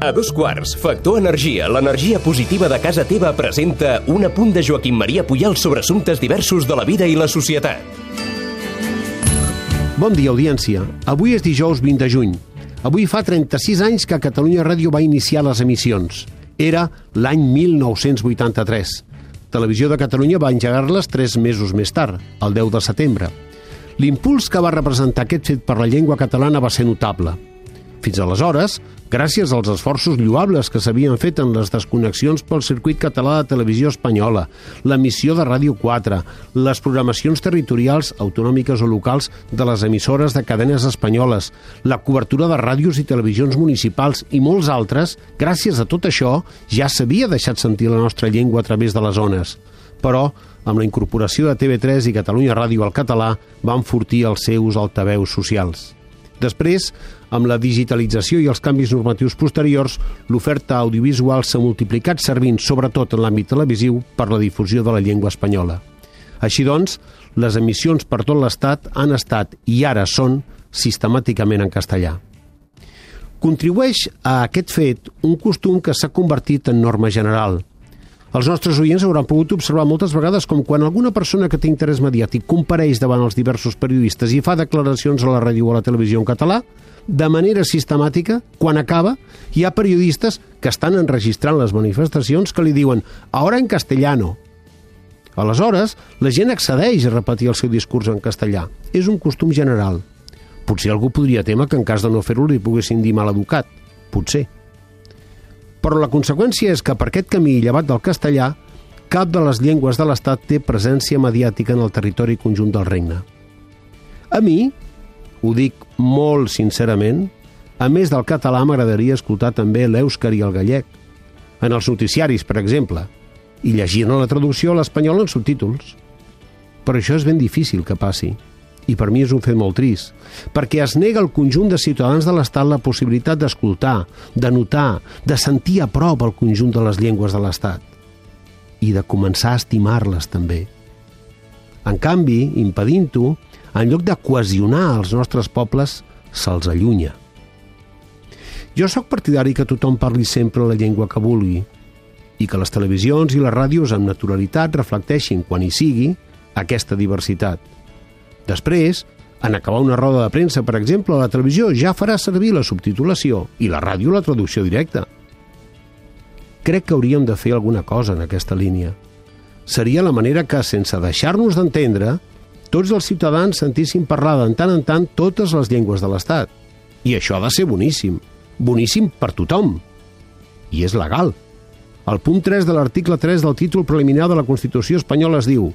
A dos quarts, Factor Energia, l'energia positiva de casa teva presenta un apunt de Joaquim Maria Puyal sobre assumptes diversos de la vida i la societat. Bon dia, audiència. Avui és dijous 20 de juny. Avui fa 36 anys que Catalunya Ràdio va iniciar les emissions. Era l'any 1983. Televisió de Catalunya va engegar-les tres mesos més tard, el 10 de setembre. L'impuls que va representar aquest fet per la llengua catalana va ser notable. Fins aleshores, gràcies als esforços lloables que s'havien fet en les desconnexions pel circuit català de televisió espanyola, l'emissió de Ràdio 4, les programacions territorials, autonòmiques o locals de les emissores de cadenes espanyoles, la cobertura de ràdios i televisions municipals i molts altres, gràcies a tot això, ja s'havia deixat sentir la nostra llengua a través de les zones. Però, amb la incorporació de TV3 i Catalunya Ràdio al català, van fortir els seus altaveus socials. Després, amb la digitalització i els canvis normatius posteriors, l'oferta audiovisual s'ha multiplicat servint, sobretot en l'àmbit televisiu, per la difusió de la llengua espanyola. Així doncs, les emissions per tot l'Estat han estat, i ara són, sistemàticament en castellà. Contribueix a aquest fet un costum que s'ha convertit en norma general – els nostres oients hauran pogut observar moltes vegades com quan alguna persona que té interès mediàtic compareix davant els diversos periodistes i fa declaracions a la ràdio o a la televisió en català, de manera sistemàtica, quan acaba, hi ha periodistes que estan enregistrant les manifestacions que li diuen «ahora en castellano». Aleshores, la gent accedeix a repetir el seu discurs en castellà. És un costum general. Potser algú podria tema que en cas de no fer-ho li poguessin dir mal educat. Potser. Però la conseqüència és que per aquest camí, llevat del castellà, cap de les llengües de l'Estat té presència mediàtica en el territori conjunt del regne. A mi, ho dic molt sincerament, a més del català m'agradaria escoltar també l'èuscar i el gallec, en els noticiaris, per exemple, i llegir la traducció a l'espanyol en subtítols. Però això és ben difícil que passi i per mi és un fet molt trist, perquè es nega al conjunt de ciutadans de l'Estat la possibilitat d'escoltar, de notar, de sentir a prop el conjunt de les llengües de l'Estat i de començar a estimar-les també. En canvi, impedint-ho, en lloc de cohesionar els nostres pobles, se'ls allunya. Jo sóc partidari que tothom parli sempre la llengua que vulgui i que les televisions i les ràdios amb naturalitat reflecteixin, quan hi sigui, aquesta diversitat – Després, en acabar una roda de premsa, per exemple, la televisió ja farà servir la subtitulació i la ràdio la traducció directa. Crec que hauríem de fer alguna cosa en aquesta línia. Seria la manera que, sense deixar-nos d'entendre, tots els ciutadans sentissin parlar de tant en tant totes les llengües de l'Estat. I això ha de ser boníssim. Boníssim per tothom. I és legal. El punt 3 de l'article 3 del títol preliminar de la Constitució espanyola es diu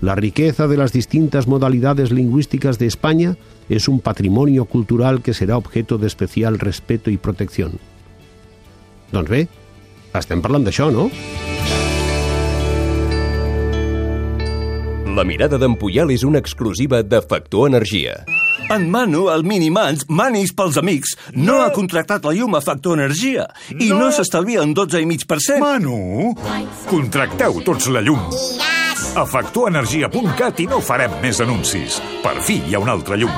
La riqueza de las distintas modalidades lingüísticas de España es un patrimonio cultural que será objeto de especial respeto y protección. Doncs bé, estem parlant d'això, no? La mirada d'en Puyal és una exclusiva de Factor Energia. En Manu, el Minimans, manis pels amics, no, no ha contractat la llum a Factor Energia i no, no s'estalvia un 12,5%. Manu, contracteu tots la llum. A factorenergia.cat i no farem més anuncis. Per fi hi ha un altre llum.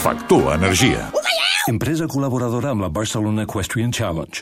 Factor Energia. Empresa col·laboradora amb la Barcelona Equestrian Challenge.